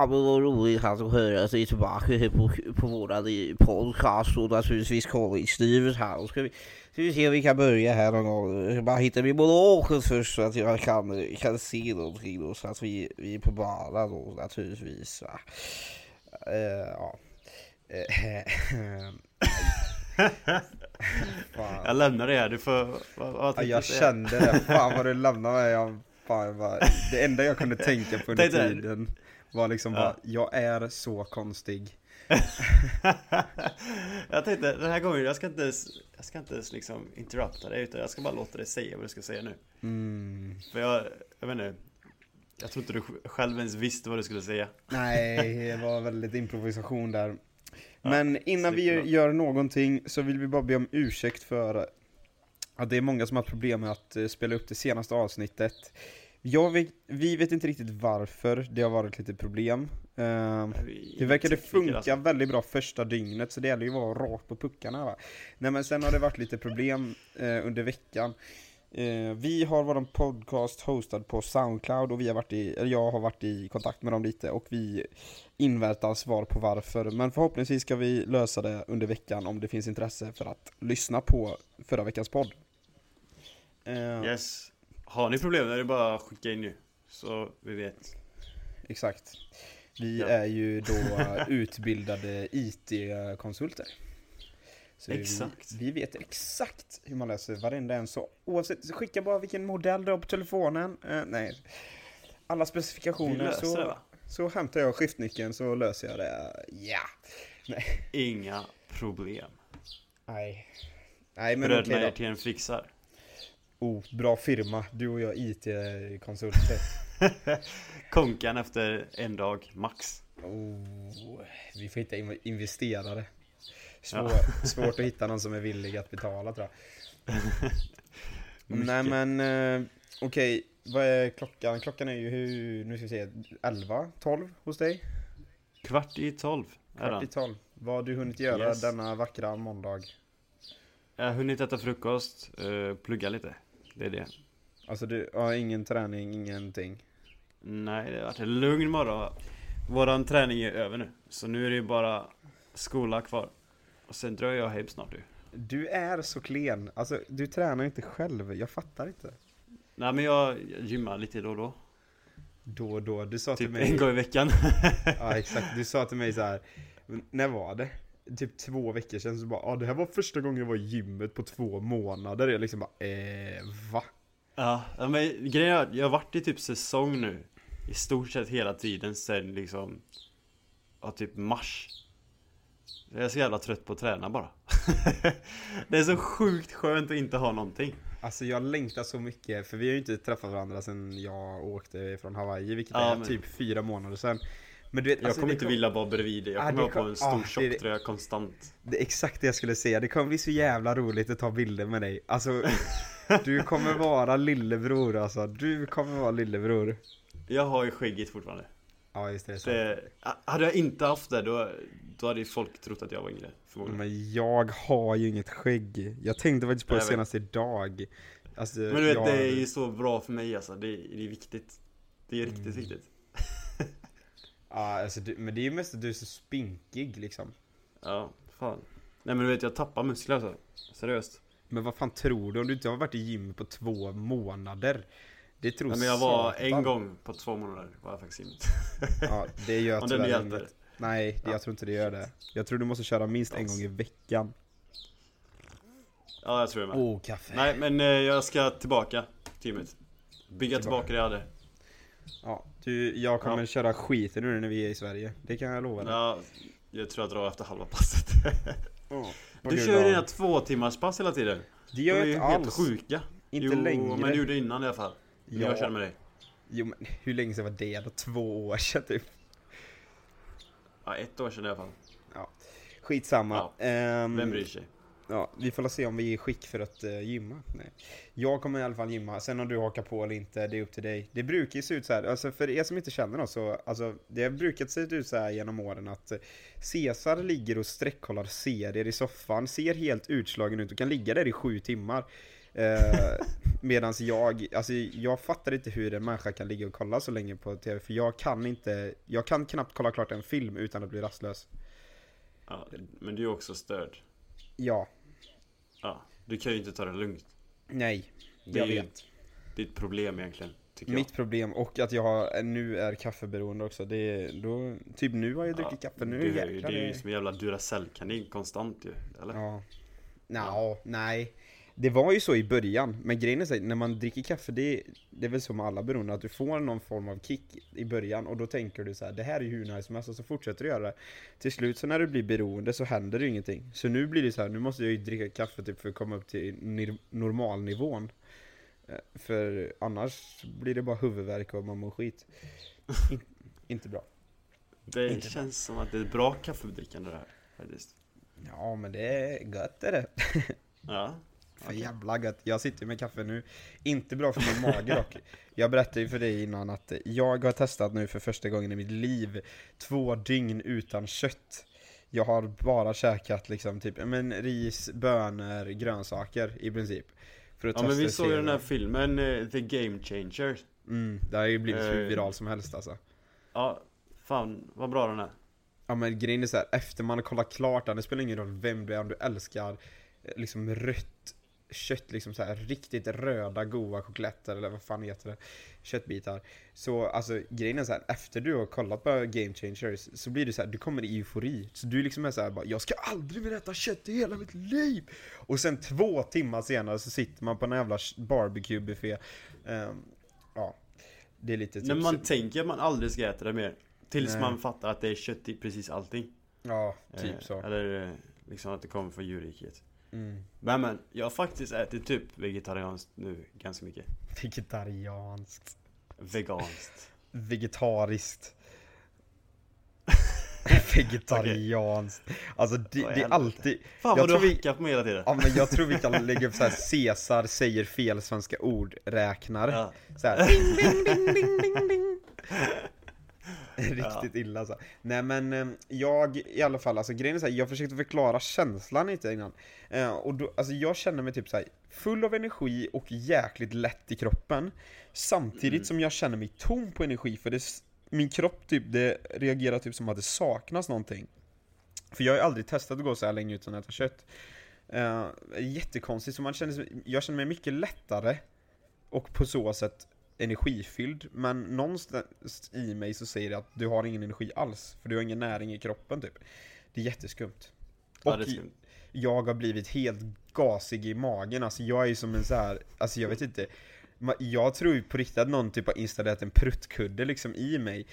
Ja men vad roligt att höra sig tillbaka här på, på våran podcast och naturligtvis college-livet här. Och ska vi, ska vi se om vi kan börja här någon gång. Jag bara hitta min monolog först så att jag kan, kan se någonting då, så att vi, vi är på banan då naturligtvis. Va? Uh, ja. jag lämnar det här, du får... Vad, vad ja, jag kände det, fan vad du lämnade mig. Jag, fan, bara, det enda jag kunde tänka på under tiden var liksom bara, jag är så konstig. jag tänkte den här gången, jag ska inte ens, jag ska inte ens liksom interrupta dig utan jag ska bara låta dig säga vad du ska säga nu. Mm. För jag, jag vet inte, jag tror inte du själv ens visste vad du skulle säga. Nej, det var väldigt improvisation där. Men ja, innan vi gör någonting så vill vi bara be om ursäkt för att det är många som har problem med att eh, spela upp det senaste avsnittet. Jag vet, vi vet inte riktigt varför det har varit lite problem. Uh, det verkade funka alltså. väldigt bra första dygnet, så det gäller ju att vara rakt på puckarna va. Nej men sen har det varit lite problem uh, under veckan. Uh, vi har vår podcast hostad på Soundcloud och vi har varit i, eller jag har varit i kontakt med dem lite och vi inväntar svar på varför. Men förhoppningsvis ska vi lösa det under veckan om det finns intresse för att lyssna på förra veckans podd. yes. Har ni problem är det bara att skicka in nu. Så vi vet. Exakt. Vi ja. är ju då utbildade IT-konsulter. Exakt. Vi, vi, vet exakt hur man löser varenda en så. Oavsett, skicka bara vilken modell du har på telefonen. Uh, nej. Alla specifikationer så, det, så hämtar jag skiftnyckeln så löser jag det. Ja. Nej. Inga problem. Nej. Nej men Bröderna okay, är till en fixar. Oh, bra firma. Du och jag IT-konsulter. Konkan efter en dag, max. Oh, vi får hitta investerare. Svår, ja. Svårt att hitta någon som är villig att betala tror jag. Nej men, eh, okej. Okay. Vad är klockan? Klockan är ju hur, nu ska vi se, 11, 12 hos dig? Kvart i 12 Kvart i 12. Vad har du hunnit göra yes. denna vackra måndag? Jag har hunnit äta frukost, uh, plugga lite. Det är det. Alltså du har ingen träning, ingenting? Nej, det har varit en lugn morgon. Våran träning är över nu. Så nu är det ju bara skola kvar. Och sen drar jag hem snart du. Du är så klen. Alltså, du tränar inte själv. Jag fattar inte. Nej men jag, gymmar lite då och då. Då och då? Du sa typ till mig... en gång i veckan. ja exakt. Du sa till mig så här. När var det? Typ två veckor sedan så bara, ah, det här var första gången jag var i gymmet på två månader. Jag liksom bara, eh, va? Ja, men grejen är jag har varit i typ säsong nu. I stort sett hela tiden sen liksom, ja typ mars. Jag är så jävla trött på att träna bara. det är så sjukt skönt att inte ha någonting. Alltså jag längtar så mycket, för vi har ju inte träffat varandra sen jag åkte från Hawaii, vilket ja, är men... typ fyra månader sedan. Men du vet, jag alltså, kommer inte kom... vilja vara bredvid dig, jag kommer ah, ha på en stor ah, tjocktröja konstant. Det är exakt det jag skulle säga, det kommer bli så jävla roligt att ta bilder med dig. Alltså, du kommer vara lillebror alltså, du kommer vara lillebror. Jag har ju skäggigt fortfarande. Ja just det, så. det Hade jag inte haft det då, då hade ju folk trott att jag var yngre förmodligen. Men jag har ju inget skägg. Jag tänkte faktiskt på det senast idag. Alltså, Men du vet, jag... det är ju så bra för mig alltså, det är, det är viktigt. Det är riktigt mm. viktigt Ja, alltså, du, men det är ju mest att du är så spinkig liksom. Ja, fan. Nej men du vet, jag tappar muskler alltså. Seriöst. Men vad fan tror du om du inte har varit i gym på två månader? Det tror Nej, men jag var satan. en gång på två månader var jag faktiskt gymmet. Ja, det gör tyvärr inget. Nej, det, ja. jag tror inte det gör det. Jag tror du måste köra minst en gång i veckan. Ja, jag tror det med. Oh, kaffe. Nej, men eh, jag ska tillbaka till gymmet. Bygga tillbaka, tillbaka det jag hade. Ja, du, jag kommer ja. köra skiten nu när vi är i Sverige. Det kan jag lova dig. Ja, jag tror jag drar efter halva passet. oh, du kör ju dina två timmars pass hela tiden. Det gör jag inte alls. helt sjuka. Inte jo, längre. men du gjorde innan i alla fall. Ja. Jag känner med dig. Jo men hur länge sedan var det då? Två år sedan typ? Ja, ett år sedan i alla fall. Ja. Skitsamma. Ja. Um, Vem bryr sig? Ja, vi får se om vi är i skick för att uh, gymma. Nej. Jag kommer i alla fall gymma, sen om du hakar på eller inte, det är upp till dig. Det brukar ju se ut så här, alltså för er som inte känner oss så, alltså det har brukat se ut så här genom åren att uh, Cesar ligger och sträckkollar serier i soffan, ser helt utslagen ut och kan ligga där i sju timmar. Uh, Medans jag, alltså jag fattar inte hur en människa kan ligga och kolla så länge på TV, för jag kan inte, jag kan knappt kolla klart en film utan att bli rastlös. Ja, men du är också störd. Ja, Ja, du kan ju inte ta det lugnt. nej, Det jag är vet. ditt problem egentligen, tycker Mitt problem, och att jag har, nu är kaffeberoende också, det är, då, typ nu har jag jag. druckit kaffe, nu du, jäklar Det är ju som en jävla Duracell-kanin konstant ju, eller? Ja. Nå, nej. Det var ju så i början, men grejen är så här, när man dricker kaffe, det, det är väl med alla beroende, att du får någon form av kick i början och då tänker du så här: det här är ju hur nice som helst och så fortsätter du göra det. Till slut så när du blir beroende så händer det ju ingenting. Så nu blir det så här, nu måste jag ju dricka kaffe typ för att komma upp till normalnivån. Eh, För annars blir det bara huvudvärk och man mår skit. In, inte bra. Det Inte känns som att det är bra kaffedrickande det här, faktiskt. Ja men det är gött är det. Ja, För Okej. jävla gött. Jag sitter med kaffe nu. Inte bra för min mage dock. Jag berättade ju för dig innan att jag har testat nu för första gången i mitt liv två dygn utan kött. Jag har bara käkat liksom typ, men ris, bönor, grönsaker i princip. För att ja men vi såg ju den här filmen, eh, The Game Changer. Mm, det har ju blivit hur Eh. viral som helst alltså. Ja, fan vad bra den är. Ja men grejen är så här, efter man har kollat klart den, det spelar ingen roll vem du är, om du älskar eh, liksom rött kött, liksom så här riktigt röda goa kotletter eller vad fan heter det? Köttbitar. Så alltså grejen är så här, efter du har kollat på Game Changers så blir du så här, du kommer i eufori. Så du liksom är så här, bara, jag ska aldrig mer äta kött i hela mitt liv! Och sen två timmar senare så sitter man på en jävla barbecue-buffé. Ehm, ja, det är lite typ När man tänker att man aldrig ska äta det mer. Tills Nej. man fattar att det är kött i precis allting. Ja, typ Eh, så. Eller eh, liksom att det kommer från djurriket. Mm. Men men, jag har faktiskt ätit typ vegetarianskt nu ganska mycket. Vegetarianskt. Veganskt. Vegetariskt. Vegetarianskt. Alltså det, det är alltid... Fan Jag vad du tror vi- hackar på mig hela tiden. Ja men jag tror vi kan lägga upp så här Caesar säger fel svenska ord räknare. Ja. Så här. Ding, ding, ding, ding, ding, ding. Riktigt illa så. Nej men eh, jag i alla fall, alltså grejen är så här, jag försökte förklara känslan lite innan. Eh, och då, alltså jag känner mig typ så här full av energi och jäkligt lätt i kroppen. Samtidigt Mm. som jag känner mig tom på energi för det, min kropp typ, det reagerar typ som att det saknas någonting. För jag har ju aldrig testat att gå så här länge utan att äta kött. Uh, jättekonstigt, så man känner, jag känner mig mycket lättare och på så sätt energifylld. Men någonstans i mig så säger det att du har ingen energi alls, för du har ingen näring i kroppen typ. Det är jätteskumt. Ja, Och det är skumt. jag har blivit helt gasig i magen, alltså jag är ju som en så här, alltså jag vet inte Jag tror ju på riktigt att någon typ har installerat en pruttkudde liksom i mig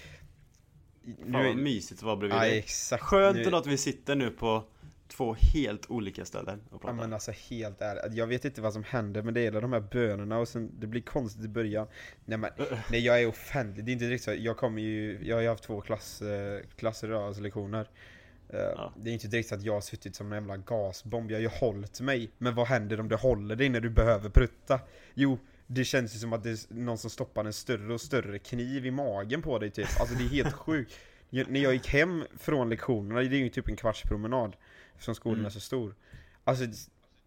Fan vad mysigt det var bredvid Ja, dig. exakt Skönt Nu- att vi sitter nu på två helt olika ställen och Ja pratar. men alltså helt ärligt, jag vet inte vad som händer men det är de här bönorna och sen det blir konstigt i början. Nej men, nej jag är offentlig, det är inte direkt så, jag kommer ju, jag har ju haft två klass, eh, klasser idag, alltså lektioner. Eh, Ja. Det är inte direkt så att jag har suttit som en jävla gasbomb, jag har ju hållit mig. Men vad händer om du håller dig när du behöver prutta? Jo, det känns ju som att det är någon som stoppar en större och större kniv i magen på dig typ. Alltså det är helt sjukt När jag gick hem från lektionerna, det är ju typ en kvarts promenad Eftersom skolan Mm. är så stor Alltså,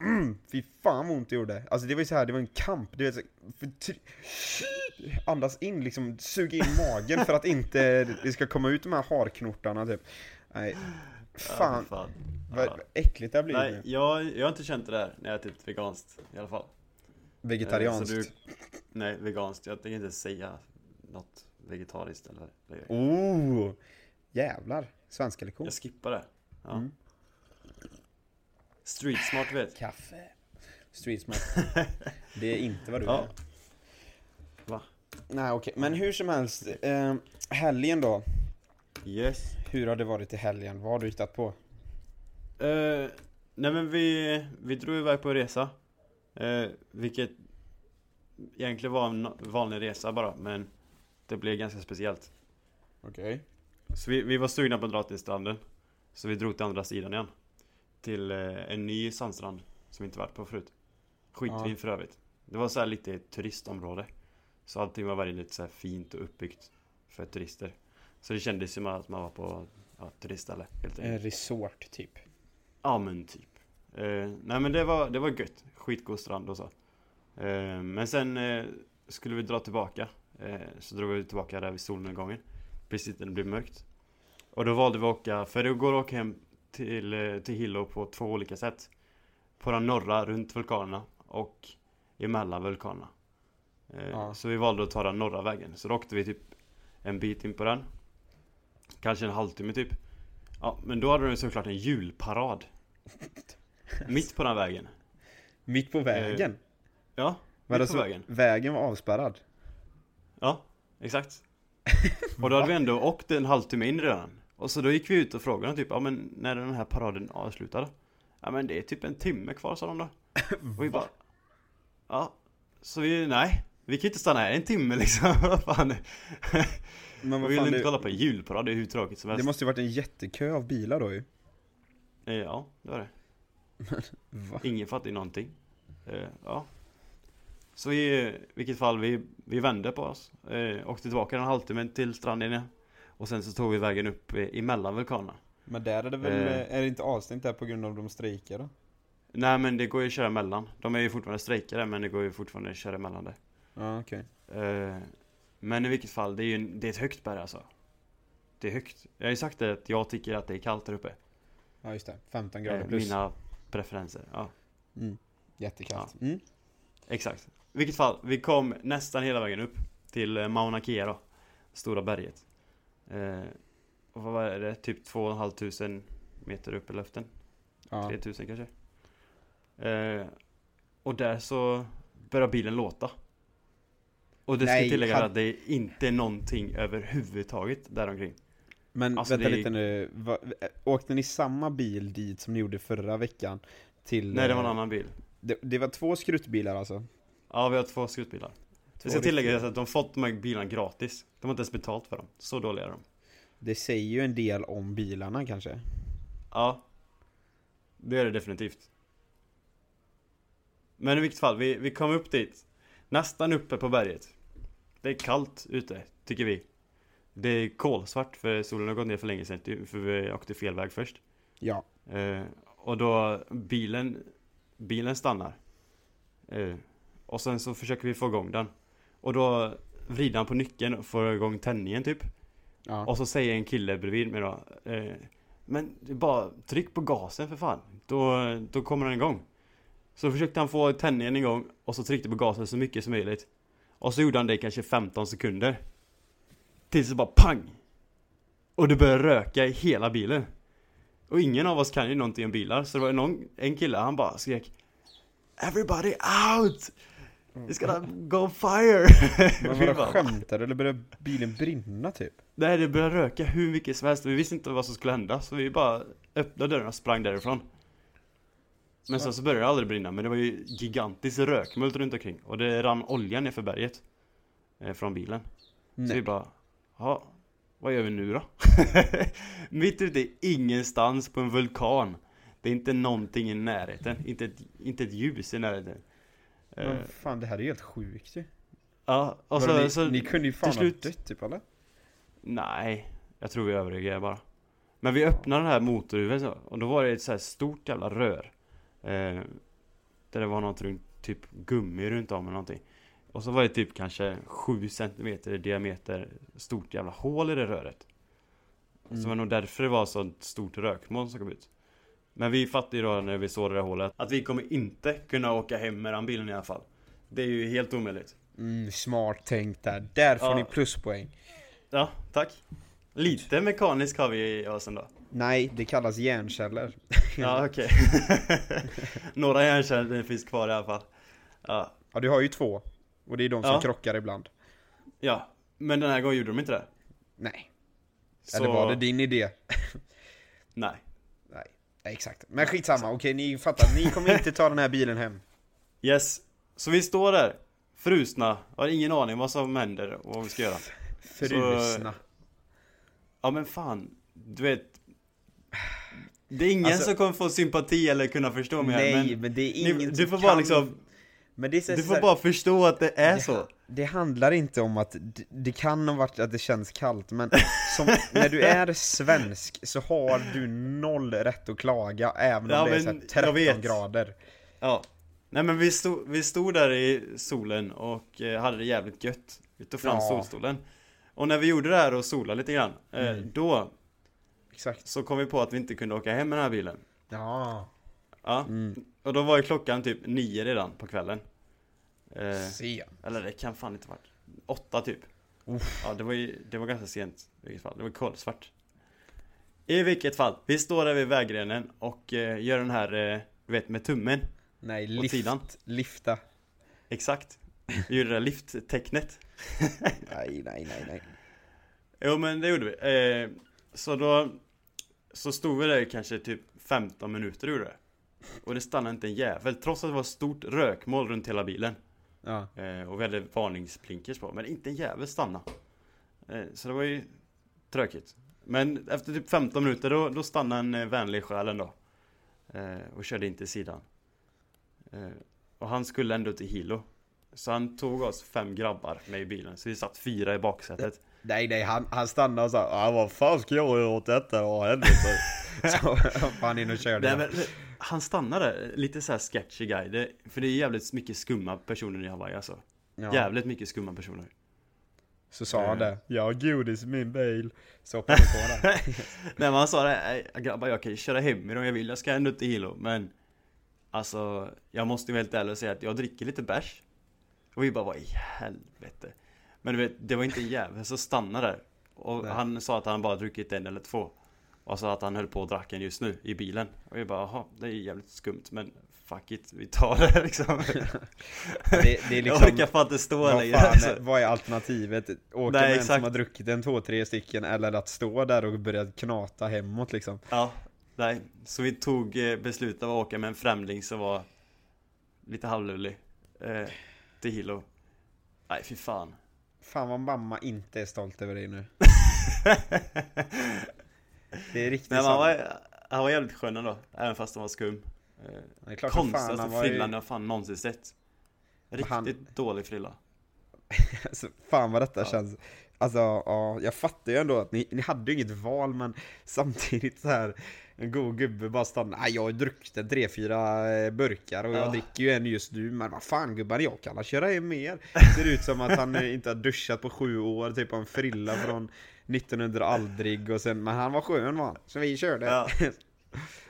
mm, fy fan vad ont det gjorde Alltså det var ju så här, det var en kamp, du vet så, Andas in liksom, suga in magen för att inte det ska komma ut de här harknortarna typ Nej, Ja, fan, för fan. vad Ja. äckligt det har blivit Nej, nu jag, jag har inte känt det där när jag ätit veganskt i alla fall. Vegetarianskt Eh, så du- Nej, veganskt. Jag tänker inte säga något vegetariskt eller eller- Oh! Jävlar, svenska lektion Jag skippar det. Ja. Mm. Street smart vet. Kaffe Street smart Det är inte vad du Ja. är Va? Nej okej, men hur som helst eh, Helgen då, Yes. hur har det varit i helgen? Vad har du hittat på? Eh, nej men vi, vi drog iväg på en resa. Eh, vilket egentligen var en vanlig resa bara, men det blev ganska speciellt. Okej Så vi, vi var sugna på att dra till stranden. Så vi drog till andra sidan igen. Till eh, en ny sandstrand som vi inte varit på förut. Skitfin Ja. för övrigt. Det var så här lite turistområde. Så allting var väldigt så här fint och uppbyggt för turister. Så det kändes som att man var på ja, turistställe helt enkelt. En resort typ Ja men typ. Eh, nej men det var, det var gött. Skitgod strand och så. Eh, men sen eh, skulle vi dra tillbaka. Eh, så drog vi tillbaka där vid solnedgången. Precis när det blev mörkt. Och då valde vi att åka, för det går att åka hem till, eh, till Hilo på två olika sätt. På den norra runt vulkanerna och emellan vulkanerna. Eh, Ja. Så vi valde att ta den norra vägen. Så då åkte vi typ en bit in på den. Kanske en halvtimme typ. Ja, men då hade de såklart en julparad. Mitt på den vägen. Mitt på vägen? Ja, Men mitt på vägen. vägen var avspärrad? Ja, exakt. Och då hade vi ändå åkt en halvtimme in redan. Och så då gick vi ut och frågade typ, ja men när är den här paraden avslutad? Ja men det är typ en timme kvar sa de då. Och vi bara, ja. Så vi, nej. Vi kan ju inte stanna här en timme liksom, vad fan. Men Vi vad vill fan, inte det, kolla på en julparad, det är hur tråkigt som det helst. måste ju varit en jättekö av bilar då ju Eh, Ja, det var det. Va? Ingen fattade ju någonting. Eh, Ja. Så i vilket fall, vi, vi vände på oss. Eh, åkte tillbaka en halvtimme till stranden igen. Och sen så tog vi vägen upp eh, emellan vulkanerna. Men där är det väl, Eh. är det inte avstängt där på grund av de strejkar då? Nej men det går ju att köra emellan. De är ju fortfarande strejkare men det går ju fortfarande att köra emellan det. Ja okej Eh, men i vilket fall, det är ju det är ett högt berg alltså. Det är högt. Jag har ju sagt det att jag tycker att det är kallt där uppe. Ja just det, 15 grader Eh, plus mina preferenser. Ja, mm. Jättekallt mm. exakt. I vilket fall, vi kom nästan hela vägen upp till eh, Mauna Kea då. Stora berget. Eh, och vad var det? Typ 2500 meter upp i luften. Ja. 3000 kanske. Eh, och där så börjar bilen låta. Och det ska Nej, tillägga han- att det är inte någonting överhuvudtaget däromkring. Men Alltså, vänta det lite nu, Va, åkte ni samma bil dit som ni gjorde förra veckan? Till, Nej det var en eh, annan bil. det, det var två skruttbilar alltså? Ja vi har två skrotbilar. Det ska tilläggas att de fått de här bilarna gratis. De har inte ens betalt för dem. Så dåliga är de. Det säger ju en del om bilarna kanske? Ja. Det är det definitivt. Men i vilket fall, vi, vi kom upp dit. Nästan uppe på berget. Det är kallt ute, tycker vi. Det är kolsvart för solen har gått ner för länge sedan, för vi åkte fel väg först. Ja. Eh, och då bilen, bilen stannar. Eh, och sen så försöker vi få igång den. Och då vrider han på nyckeln och får igång tändningen typ. ja. Och så säger en kille bredvid mig då eh, Men bara tryck på gasen för fan Då, då kommer den igång Så försökte han få tändningen igång och så tryckte på gasen så mycket som möjligt Och så gjorde han det i kanske 15 sekunder Tills det bara pang Och det började röka i hela bilen Och ingen av oss kan ju någonting om bilar så det var någon, en kille han bara skrek Everybody out! It's gonna go fire! Men vadå, skämtar du? Eller började bilen brinna typ? Nej det började röka hur mycket som helst, vi visste inte vad som skulle hända så vi bara öppnade dörren och sprang därifrån Men sen så började det aldrig brinna, men det var ju gigantiskt rökmult runt omkring och det rann olja ner för berget eh, Från bilen Så vi Nej. bara, ja, vad gör vi nu då? Mitt ute i ingenstans på en vulkan Det är inte någonting i närheten, inte ett, inte ett ljus i närheten Men fan det här är helt sjukt ju. Ja, och så, ni, så ni kunde ju fan slut- ha dött typ eller? Nej, jag tror vi överreagerar bara. Men vi öppnade den här motorhuven så, och då var det ett så här stort jävla rör. Eh, där det var något runt, typ gummi runt om eller någonting. Och så var det typ kanske 7 cm i diameter stort jävla hål i det röret. Så det var nog därför det var så stort rökmoln som kom ut. Men vi fattade ju då när vi såg det där hålet att vi kommer inte kunna åka hem med den bilen i alla fall. Det är ju helt omöjligt. Mm, smart tänkt där. Där får Ja. ni pluspoäng. Ja, tack. Lite mekanisk har vi i oss ändå. Nej, det kallas hjärnceller. Ja, okej. Några hjärnceller finns kvar i alla fall. Ja, Ja, du har ju två. Och det är de som Ja. krockar ibland. ja. Men den här gången gjorde de inte det. Nej. Så... Eller var det din idé? Nej. Exakt. Men skitsamma, okej ni fattar. Ni kommer inte ta den här bilen hem. Yes. Så vi står där, frusna, har ingen aning vad som händer och vad vi ska göra. Frusna. Ja men fan, du vet. Det är ingen Alltså- som kommer få sympati eller kunna förstå mig Nej, men men det är ni, ingen du som får bara kan- liksom, Men det är så, du så får här- bara förstå att det är så. Det handlar inte om att, det, kan ha varit att det känns kallt, men som, när du är svensk så har du noll rätt att klaga även om Ja, det är men så här jag 13 vet. grader. Ja. Nej men vi stod, vi stod där i solen och eh, hade det jävligt gött Vi tog fram Ja. solstolen Och när vi gjorde det här och solade lite grann eh, Mm. Då Exakt. så kom vi på att vi inte kunde åka hem med den här bilen Ja. Ja, Mm. och då var ju klockan typ nio redan på kvällen eh, Se. Eller det kan fan inte varit Åtta typ Uff. Ja det var ju, det var ganska sent i vilket fall, det var kolsvart I vilket fall, vi står där vid vägrenen och eh, gör den här, eh, du vet med tummen Nej, lift. sidan. Lifta. Exakt Vi gjorde det där lifttecknet Nej, nej, nej, nej. Jo men det gjorde vi eh, Så då Så stod vi där kanske typ 15 minuter gjorde det Och det stannade inte en jävel trots att det var stort rökmoln runt hela bilen Ja. eh, Och vi hade varningsblinkers på men inte en jävel stanna eh, Så det var ju tråkigt Men efter typ 15 minuter då, då stannade en eh, vänlig själ ändå Och körde in till sidan Och han skulle ändå till Hilo Så han tog oss fem grabbar med i bilen Så vi satt fyra i baksätet Nej, nej, han, han stannade och sa ah, vad fan ska jag göra åt detta? Vad helvete? Så han in och körde. Nej, men, han stannade, lite så här sketchy guy det, För det är jävligt mycket skumma personer i Hawaii alltså ja. Jävligt mycket skumma personer Så sa han Eh. det. Jag har godis i min bil. Så hoppade på det. Nej men han sa det, "Nej, grabbar jag kan ju köra hem om jag vill, jag ska ändå till Hilo Men Alltså, jag måste ju helt ärlig och säga att jag dricker lite bärs Och vi bara, vad i helvete Men du vet, det var inte en jävel som stannade där Och Nej. han sa att han bara druckit en eller två Och sa att han höll på att dracka en just nu i bilen Och vi bara, jaha, det är jävligt skumt men Fuck it, vi tar det liksom Det, det är Jag liksom... orkar fan inte stå Vad, längre fan, alltså. vad är alternativet? Åka Nej, med en exakt. som har druckit en, två, tre stycken eller att stå där och börja knata hemåt liksom. Ja, nej. Så vi tog eh, beslutet att åka med en främling som var lite halvlullig eh, till Hilo. Nej, fy fan. Fan vad mamma inte är stolt över dig nu. Det är riktigt men han, var, han var jävligt skön ändå, även fast han var skum. Konstigaste var ju- frillan jag fan någonsin sett. Riktigt Han- dålig frilla. Alltså, fan vad detta Ja. känns. Alltså, ja, jag fattar ju ändå att ni, ni hade ju inget val, men samtidigt så här en god gubbe bara stannar. Nej, jag har druckit en tre, fyra eh, burkar och jag Ja. dricker ju en just nu, men vad fan gubbar, jag kan köra hem mer. Ser ut som att han eh, inte har duschat på sju år, typ en frilla från 1900 aldrig och sen, men han var skön va? Så vi körde. Ja.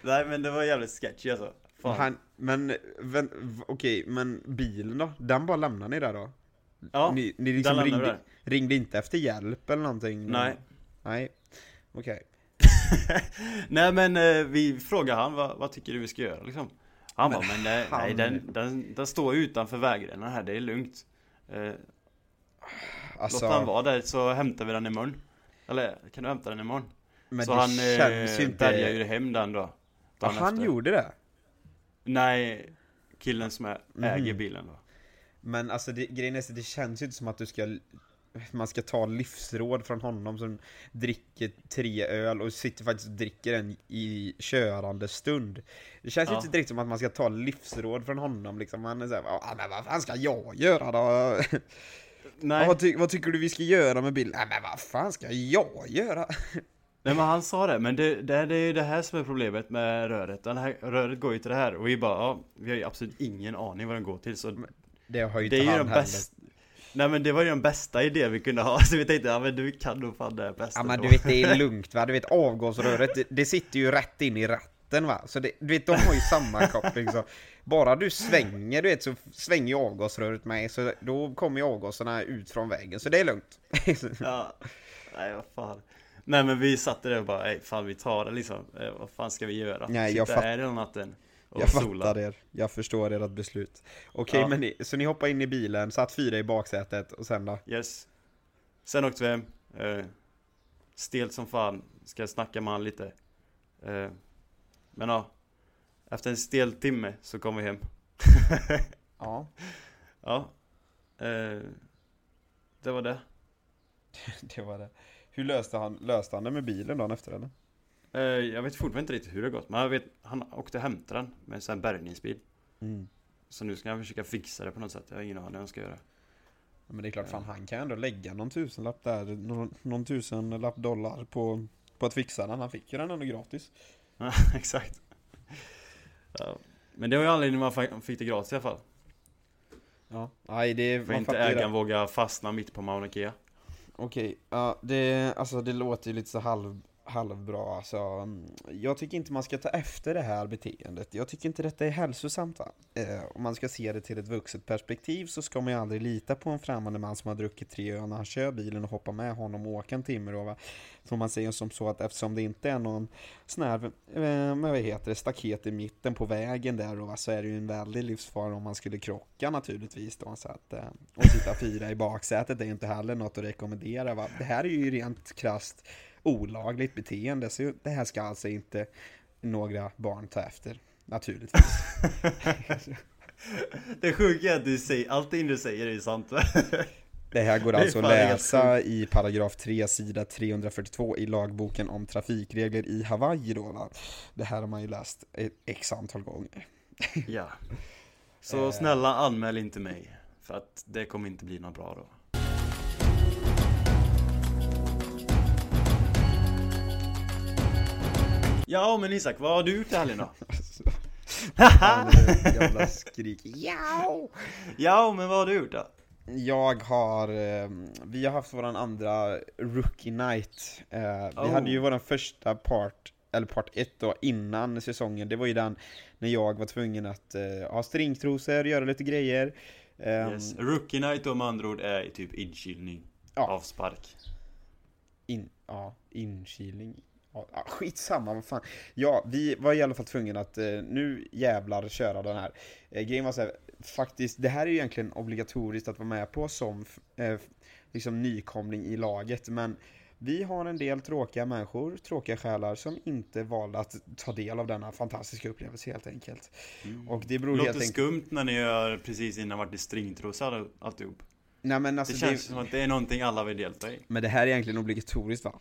Nej, men det var jävligt sketchy alltså. Fan. Han, men, v- okej, men bilen då? Den bara lämnar ni där då? ja, ni ni liksom den ringde, vi ringde inte efter hjälp eller någonting? nej. Nej, okej. nej men eh, vi frågade han, vad, vad tycker du vi ska göra liksom? Han Men bara, men nej, han- nej den, den, den står utanför vägrenen här, det är lugnt. Eh, Alltså, Låt han vara där så hämtar vi den imorgon. Eller kan du hämta den imorgon? men så det han känns eh, inte... bärgar ju hem den då. Ja, han efter. gjorde det? Nej, killen som är, äger Mhm. bilen då. Men alltså det, grejen är så det känns ju inte som att du ska man ska ta livsråd från honom som dricker tre öl och sitter faktiskt och dricker en i körande stund. Det känns Ja. inte direkt som att man ska ta livsråd från honom liksom. Man är såhär, ja men vad fan ska jag göra då? Nej, vad, ty vad tycker du vi ska göra med bilen? Nej men vad fan ska jag göra? nej men han sa det, men det, det, det är ju det här som är problemet med röret. Det här, röret går ju till det här och vi bara, ja, vi har ju absolut ingen aning vad den går till så Det har ju det är inte ju han den heller. bästa Nej men det var ju den bästa idén vi kunde ha, så vi tänkte, ja men du kan nog fan det här bästa Ja men då." du vet det är lugnt va, du vet avgasröret det, det sitter ju rätt in i ratten va, så det, du vet de har ju samma koppling så Bara du svänger du vet så svänger ju avgasröret med så då kommer ju avgaserna ut från vägen så det är lugnt. Ja, nej vad fan. Nej men vi satt där och bara, nej fan vi tar det liksom. Eh, Vad fan ska vi göra? Nej, jag Sitta här hela natten och Jag sola fattar er, jag förstår ert beslut. Okej Ja. men ni, så ni hoppar in i bilen, satt fyra i baksätet och sen då? Yes. Sen åkte vi hem. Eh, Stelt som fan, ska snacka med han lite? Eh, Men ja Efter en stel timme så kom vi hem Ja Ja eh, Det var det Det var det Hur löste han, löste han det med bilen dagen efter eller? eh, Jag vet fortfarande inte riktigt hur det gått Men jag vet, han åkte och hämtade den med en sån här bärgningsbil Mm. Så nu ska han försöka fixa det på något sätt Jag har ingen aning vad han ska göra Ja, Men det är klart, fan han kan ändå lägga någon tusenlapp där, någon, någon tusenlapp dollar på, på att fixa den. Han fick ju den ändå gratis. Ja, exakt. Ja. Men det var ju anledningen man fick det gratis i alla fall. Ja, nej det... För man inte ägaren vågar fastna mitt på Mauna Kea. Okej, ja det, alltså det låter ju lite så halv, halvbra alltså. Mm, jag tycker inte man ska ta efter det här beteendet. Jag tycker inte detta är hälsosamt va. Eh, om man ska se det till ett vuxet perspektiv så ska man ju aldrig lita på en främmande man som har druckit tre öl när han kör bilen och hoppar med honom och åka en timme då va. Så man säger som så att eftersom det inte är någon sån här, eh, vad heter det, staket i mitten på vägen där då va, så är det ju en väldig livsfara om man skulle krocka naturligtvis då. Så att, eh, och sitta fyra i baksätet är ju inte heller något att rekommendera va. Det här är ju rent krasst olagligt beteende, så det här ska alltså inte några barn ta efter. Naturligtvis. Det sjuka är att du säger, allting du säger är sant Det här går alltså att läsa i paragraf 3, sida 342 i lagboken om trafikregler i Hawaii då va. Det här har man ju läst ett x antal gånger. Ja Så Eh. snälla anmäl inte mig För att det kommer inte bli något bra då Ja men Isak, vad har du gjort i helgen då? Det jävla skrik. Ja! Ja men vad har du gjort då? Jag har, eh, vi har haft våran andra Rookie Night. Eh, vi Oh. hade ju våran första part, eller part 1 då, innan säsongen. Det var ju den när jag var tvungen att eh, ha stringtrosor, göra lite grejer. Ehm, Yes. Rookie night då med andra ord är typ inkilning Ja. Avspark In, ja, inkilning. Ja, skitsamma, vad fan. Ja, vi var i alla fall tvungna att eh, nu jävlar köra den här. Eh, grejen var så här, faktiskt, det här är ju egentligen obligatoriskt att vara med på som eh, liksom nykomling i laget, men vi har en del tråkiga människor, tråkiga själar, som inte valde att ta del av denna fantastiska upplevelse helt enkelt. Och det beror Låter helt skumt när ni gör precis innan varit i stringtrosa all- alltihop Nej men alltså Det känns som att det är någonting alla vill delta i Men det här är egentligen obligatoriskt va?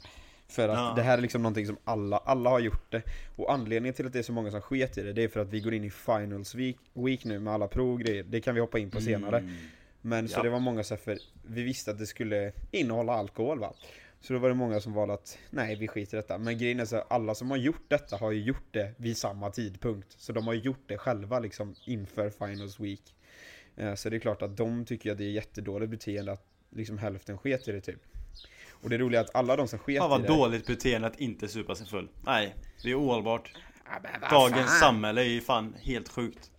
För att Ja. det här är liksom någonting som alla, alla har gjort det. Och anledningen till att det är så många som sket i det, det är för att vi går in i finals week, week nu med alla prov och grejer Det kan vi hoppa in på senare. Mm. Men så Ja. det var många så här, för vi visste att det skulle innehålla alkohol va. Så då var det många som valde att, nej vi skiter i detta. Men grejen är så här, alla som har gjort detta har ju gjort det vid samma tidpunkt. Så de har ju gjort det själva liksom inför finals week. Eh, Så det är klart att de tycker att det är jättedåligt beteende att liksom hälften sket i det typ Och det roliga är att alla de som sket Fan i vad det dåligt beteende att inte supa sig full. Nej, det är ohållbart. Dagens fan. samhälle är ju fan helt sjukt.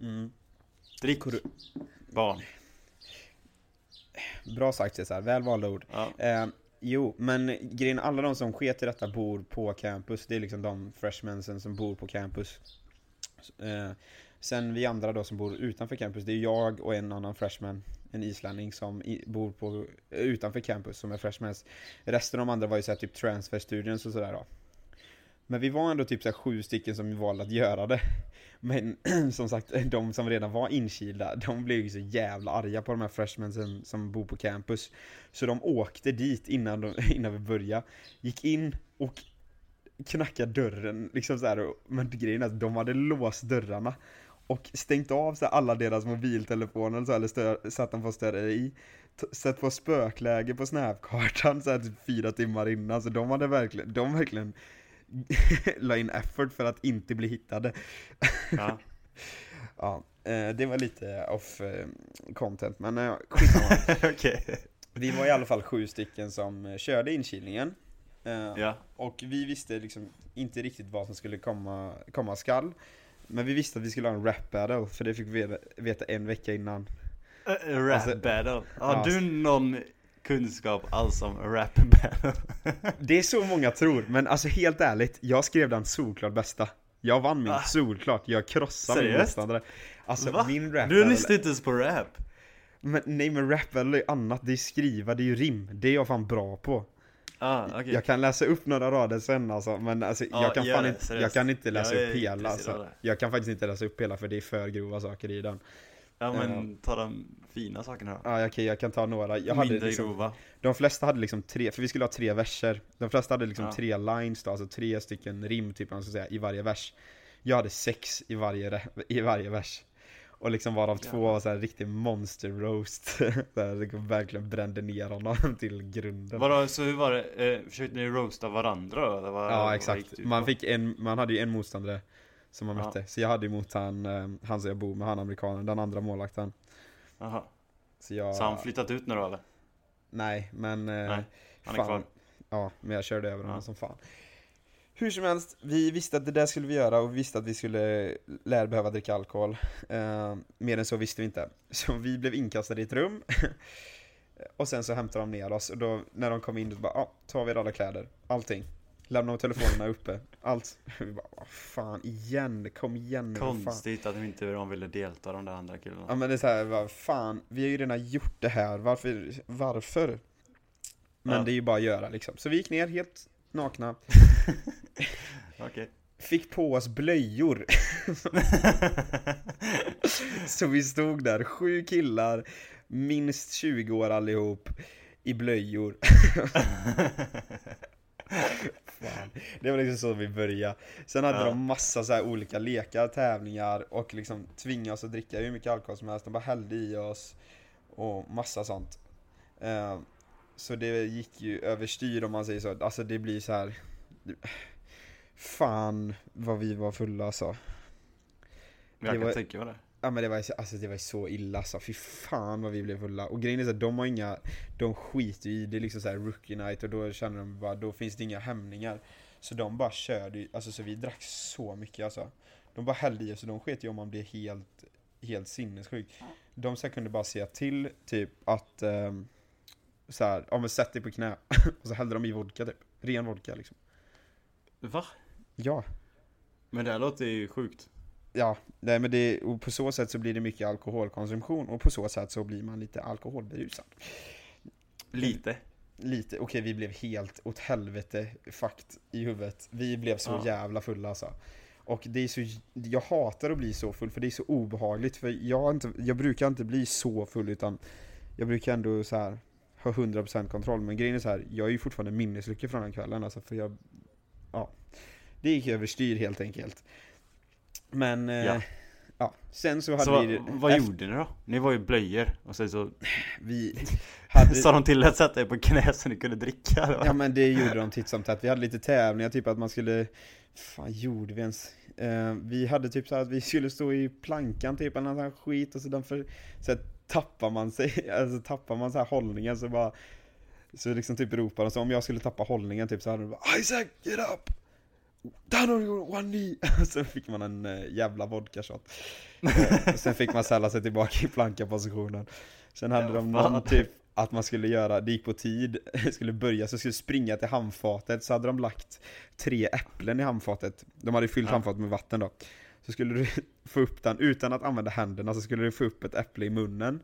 Mm. Drick. Barn. Bra sagt Cesar, väl valda ord. Ja. Eh, jo, men grejen, alla de som sket i detta bor på campus, det är liksom de freshmensen som bor på campus. Eh, sen vi andra då som bor utanför campus, det är jag och en annan freshman, en islänning som i, bor på, utanför campus som är freshmans. Resten av de andra var ju såhär typ transfer students och sådär då. Men vi var ändå typ såhär sju stycken som valde att göra det. Men som sagt, de som redan var inkilda, de blev ju så jävla arga på de här freshmensen som bor på campus. Så de åkte dit innan, de, innan vi började, gick in och knackade dörren, liksom så här, men grejen är att de hade låst dörrarna och stängt av så alla deras mobiltelefoner så, eller stör, så att de får störa i. T- Sett på spökläge på snapkartan så här, typ fyra timmar innan, så de hade verkligen, de verkligen la in effort för att inte bli hittade. ja. Ja, eh, det var lite off eh, content, men eh, skitsamma. Okej Vi var i alla fall sju stycken som körde inkilningen. Ja Och vi visste liksom inte riktigt vad som skulle komma, komma skall. Men vi visste att vi skulle ha en rap battle, för det fick vi veta, en vecka innan. Uh, Rap Alltså- battle Har Ja. du någon kunskap alls om rap battle? Det är så många tror, men alltså helt ärligt, jag skrev den solklart bästa. Jag vann min Ah. solklart, jag krossade min Seriöst? motståndare. Alltså Va? min rap Du battle, lyssnar inte ens på rap? men, nej men rap battle är annat, det är skriva, det är ju rim. Det är jag fan bra på. Ah, okej Jag kan läsa upp några rader sen alltså, men alltså, Ja, jag, kan fan det, inte, jag kan inte läsa upp hela alltså. Jag kan faktiskt inte läsa upp hela för det är för grova saker i den. Ja men ta de fina sakerna då Ja okej, jag kan ta några. Jag hade Mindre liksom, grova de flesta hade liksom tre, för vi skulle ha tre verser. De flesta hade liksom Ja. tre lines då, alltså tre stycken rim typ man ska säga, i varje vers. Jag hade sex i varje, i varje vers. Och liksom varav två var såhär riktig monster roast. så verkligen brände ner honom till grunden. Vadå, så hur var det? Eh, försökte ni roasta varandra? Eller vad, Ja exakt, man fick en, man hade ju en motståndare Som man Ja. mötte. Så jag hade emot han, eh, han som jag bor med, han amerikanen, den andra målvakten. Jaha. Så jag... Så han flyttat ut nu då eller? Nej, men... eh, Nej, han är fan. kvar. Ja, men jag körde över honom som fan. Hur som helst, vi visste att det där skulle vi göra och vi visste att vi skulle lära behöva dricka alkohol. Eh, mer än så visste vi inte. Så vi blev inkastade i ett rum. och sen så hämtade de ner oss och då när de kom in, då bara ja, tar vi alla kläder, allting. Lämnade telefonerna uppe, allt. Vi bara, vad fan igen, kom igen nu. Konstigt att de inte de ville delta de där andra killarna. Ja men det är såhär, vad fan, vi har ju redan gjort det här, varför, varför? Men Ja. det är ju bara att göra liksom. Så vi gick ner helt nakna, Okej. fick på oss blöjor. Så vi stod där, sju killar, minst 20 år allihop, i blöjor. Fan. Det var liksom så vi började. Sen hade Ja. de massa så olika lekar, tävlingar och liksom tvingade oss att dricka hur mycket alkohol som helst. De bara hällde i oss och massa sånt. Eh, så det gick ju överstyr om man säger så. Alltså det blir så här. Fan vad vi var fulla alltså. Jag Det kan var- tänka mig det. Ja men det var, alltså, det var så illa alltså, fy fan vad vi blev fulla. Och grejen är så här, de har inga, de skiter i, det är liksom så här rookie night och då känner de bara, då finns det inga hämningar. Så de bara körde alltså så vi drack så mycket alltså. De bara hällde i oss och de sket ju om man blev helt, helt sinnessjuk. De så här kunde bara säga till typ att, um, så här, ja men sätt dig på knä. och så hällde de i vodka typ, ren vodka liksom. Va? Ja. Men det här låter ju sjukt. Ja, nej men det, och på så sätt så blir det mycket alkoholkonsumtion och på så sätt så blir man lite alkoholberusad. Lite. Lite, okej vi blev helt åt helvete fakt i huvudet. Vi blev så Ja. jävla fulla alltså. Och det är så, jag hatar att bli så full för det är så obehagligt för jag, inte, jag brukar inte bli så full utan jag brukar ändå så här ha 100% kontroll men grejen är så här, jag är ju fortfarande minneslycklig från den kvällen alltså för jag, ja. Det gick överstyr helt enkelt. Men, eh, ja. Ja. Sen så hade Så vi vad, vad efter- gjorde ni då? Ni var ju blöjor och sen så Vi hade, sa de till att sätta er på knä så ni kunde dricka eller? Ja men det gjorde de titt som tätt. Vi hade lite tävlingar, typ att man skulle fan gjorde vi ens? Eh, vi hade typ så att vi skulle stå i plankan typ eller någon skit och så, den för, så här, tappar man sig, alltså tappar man så här hållningen så bara Så liksom typ ropar de så om jag skulle tappa hållningen typ så hade de bara Isaac get up! Down on your one knee! Så fick man en eh, jävla vodka shot eh, Sen fick man ställa sig tillbaka i plankapositionen Sen hade Ja, de fan. någon typ att man skulle göra, det gick på tid, skulle börja så skulle springa till handfatet så hade de lagt tre äpplen i handfatet De hade fyllt Ja. handfatet med vatten då Så skulle du få upp den utan att använda händerna så skulle du få upp ett äpple i munnen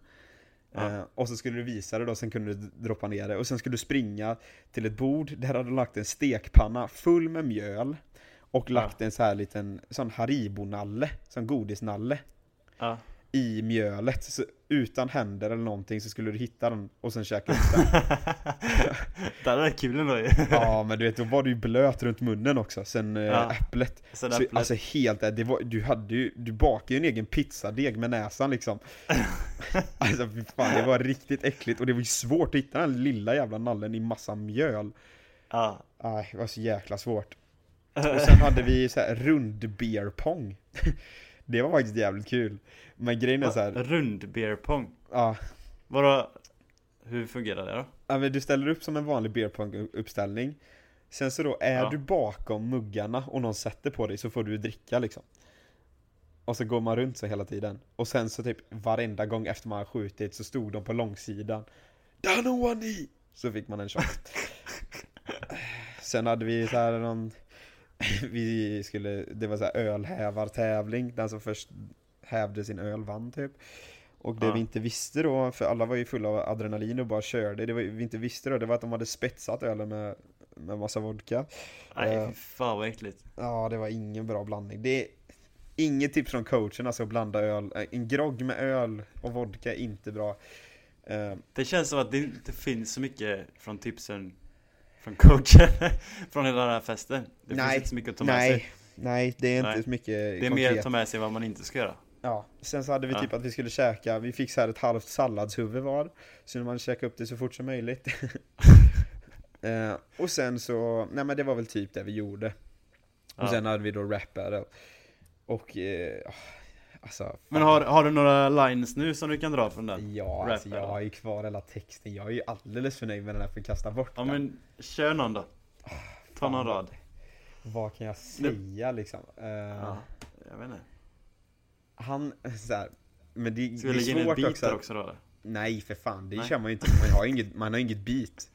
Ja. eh, Och så skulle du visa det då, sen kunde du droppa ner det och sen skulle du springa till ett bord där hade de lagt en stekpanna full med mjöl Och Ja. lagt en så här liten sån Haribo-nalle, sån godisnalle Ja. i mjölet, så utan händer eller någonting så skulle du hitta den och sen käka upp den det hade varit kul ändå ju. Ja men du vet, då var du ju blöt runt munnen också sen eh, Ja. äpplet Sen så, äpplet. Alltså helt ärligt, det var, du hade ju, du bakade ju en egen pizzadeg med näsan liksom Alltså fy fan, det var riktigt äckligt och det var ju svårt att hitta den lilla jävla nallen i massa mjöl Ja. Aj, det var så jäkla svårt Och sen hade vi så här rund beer pong Det var faktiskt jävligt kul Men grejen är så här, Rund beer pong. ja Vadå? Hur fungerar det då? Ja men du ställer upp som en vanlig beer pong uppställning Sen så då är Ja. du bakom muggarna och någon sätter på dig så får du dricka liksom Och så går man runt så hela tiden Och sen så typ varenda gång efter man har skjutit så stod de på långsidan knee! Så fick man en shot Sen hade vi så här någon Vi skulle, det var så här ölhävartävling Den som först hävde sin öl vann typ och det Ja. vi inte visste då, för alla var ju fulla av adrenalin och bara körde, det vi inte visste då, det var att de hade spetsat ölen med, med massa vodka. Nej, fy fan vad äckligt. Ja, det var ingen bra blandning. Det inget tips från coachen alltså att blanda öl, eh, en grogg med öl och vodka är inte bra. Eh, Det känns som att det inte finns så mycket från tipsen från coachen från hela den här festen. Det Nej, finns inte så mycket att ta med nej, sig. nej, det är inte Nej. så mycket Det är mer att ta med sig vad man inte ska göra. Ja, sen så hade vi Ja. typ att vi skulle käka, vi fick så här ett halvt salladshuvud var Så man käka upp det så fort som möjligt eh, Och sen så, nej men det var väl typ det vi gjorde Och Ja. sen hade vi då rap battle Och, eh, alltså. Men har, har du några lines nu som du kan dra från den? Ja, alltså jag har ju kvar hela texten, jag är ju alldeles för nöjd med den här för att kasta bort Ja den. men, kör någon då. Ta någon rad. Vad kan jag säga liksom? Eh, Ja, jag vet inte. Han, så här, men det, Ska det vi är lägga in ett svårt beat också. också då eller? Nej för fan, det Nej. kör man ju inte, man har ju inget, man har inget beat.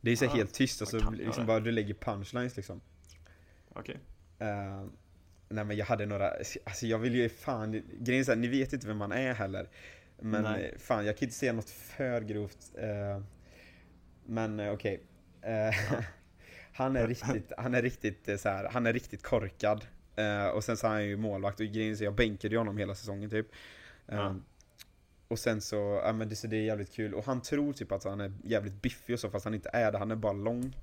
Det är så Ah, helt tyst och så liksom det. bara du lägger punchlines liksom. Okej. Eh, nej men jag hade några, alltså jag vill ju fan, grejen är ni vet inte vem man är heller. Men Nej. eh, fan, jag kan inte säga något för grovt. eh, men eh, okej. Eh, han är riktigt, han är riktigt så här, han är riktigt korkad. Eh, och sen så är han ju målvakt och grejen är så jag bänkade ju honom hela säsongen typ. Ja. Och sen så, ja men det, så det är jävligt kul. Och han tror typ att han är jävligt biffig och så fast han inte är det, han är bara lång.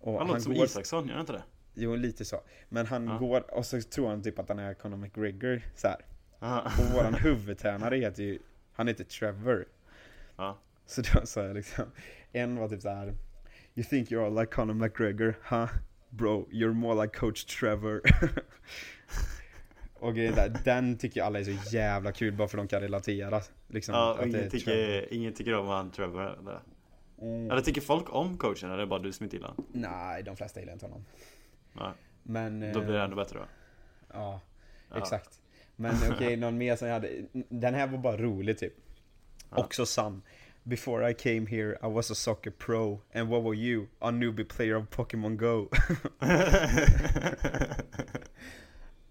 Och Han låter som går Isaksson, gör han inte det? Jo, lite så. Men han Ja. går, och så tror han typ att han är Conor McGregor så här. Ja. Och våran huvudtränare heter ju, han heter Trevor. Ja. Så då sa jag liksom, en var typ så här. You think you're all like Conor McGregor, huh? Bro, you're more like coach Trevor. och där, den tycker alla är så jävla kul bara för de kan relatera. Liksom, Ja, att och ingen tycker, ingen tycker om han Trevor eller? Mm. Eller tycker folk om coachen eller är det bara du som inte gillar honom? Nej, de flesta gillar inte honom. Nej, Men... då blir det eh, ändå bättre då. Ja, Ja. exakt. Men okej, någon mer som jag hade. Den här var bara rolig typ. Ja. Också sann. Before I came here I was a soccer pro and what were you? A newbie player of Pokémon Go.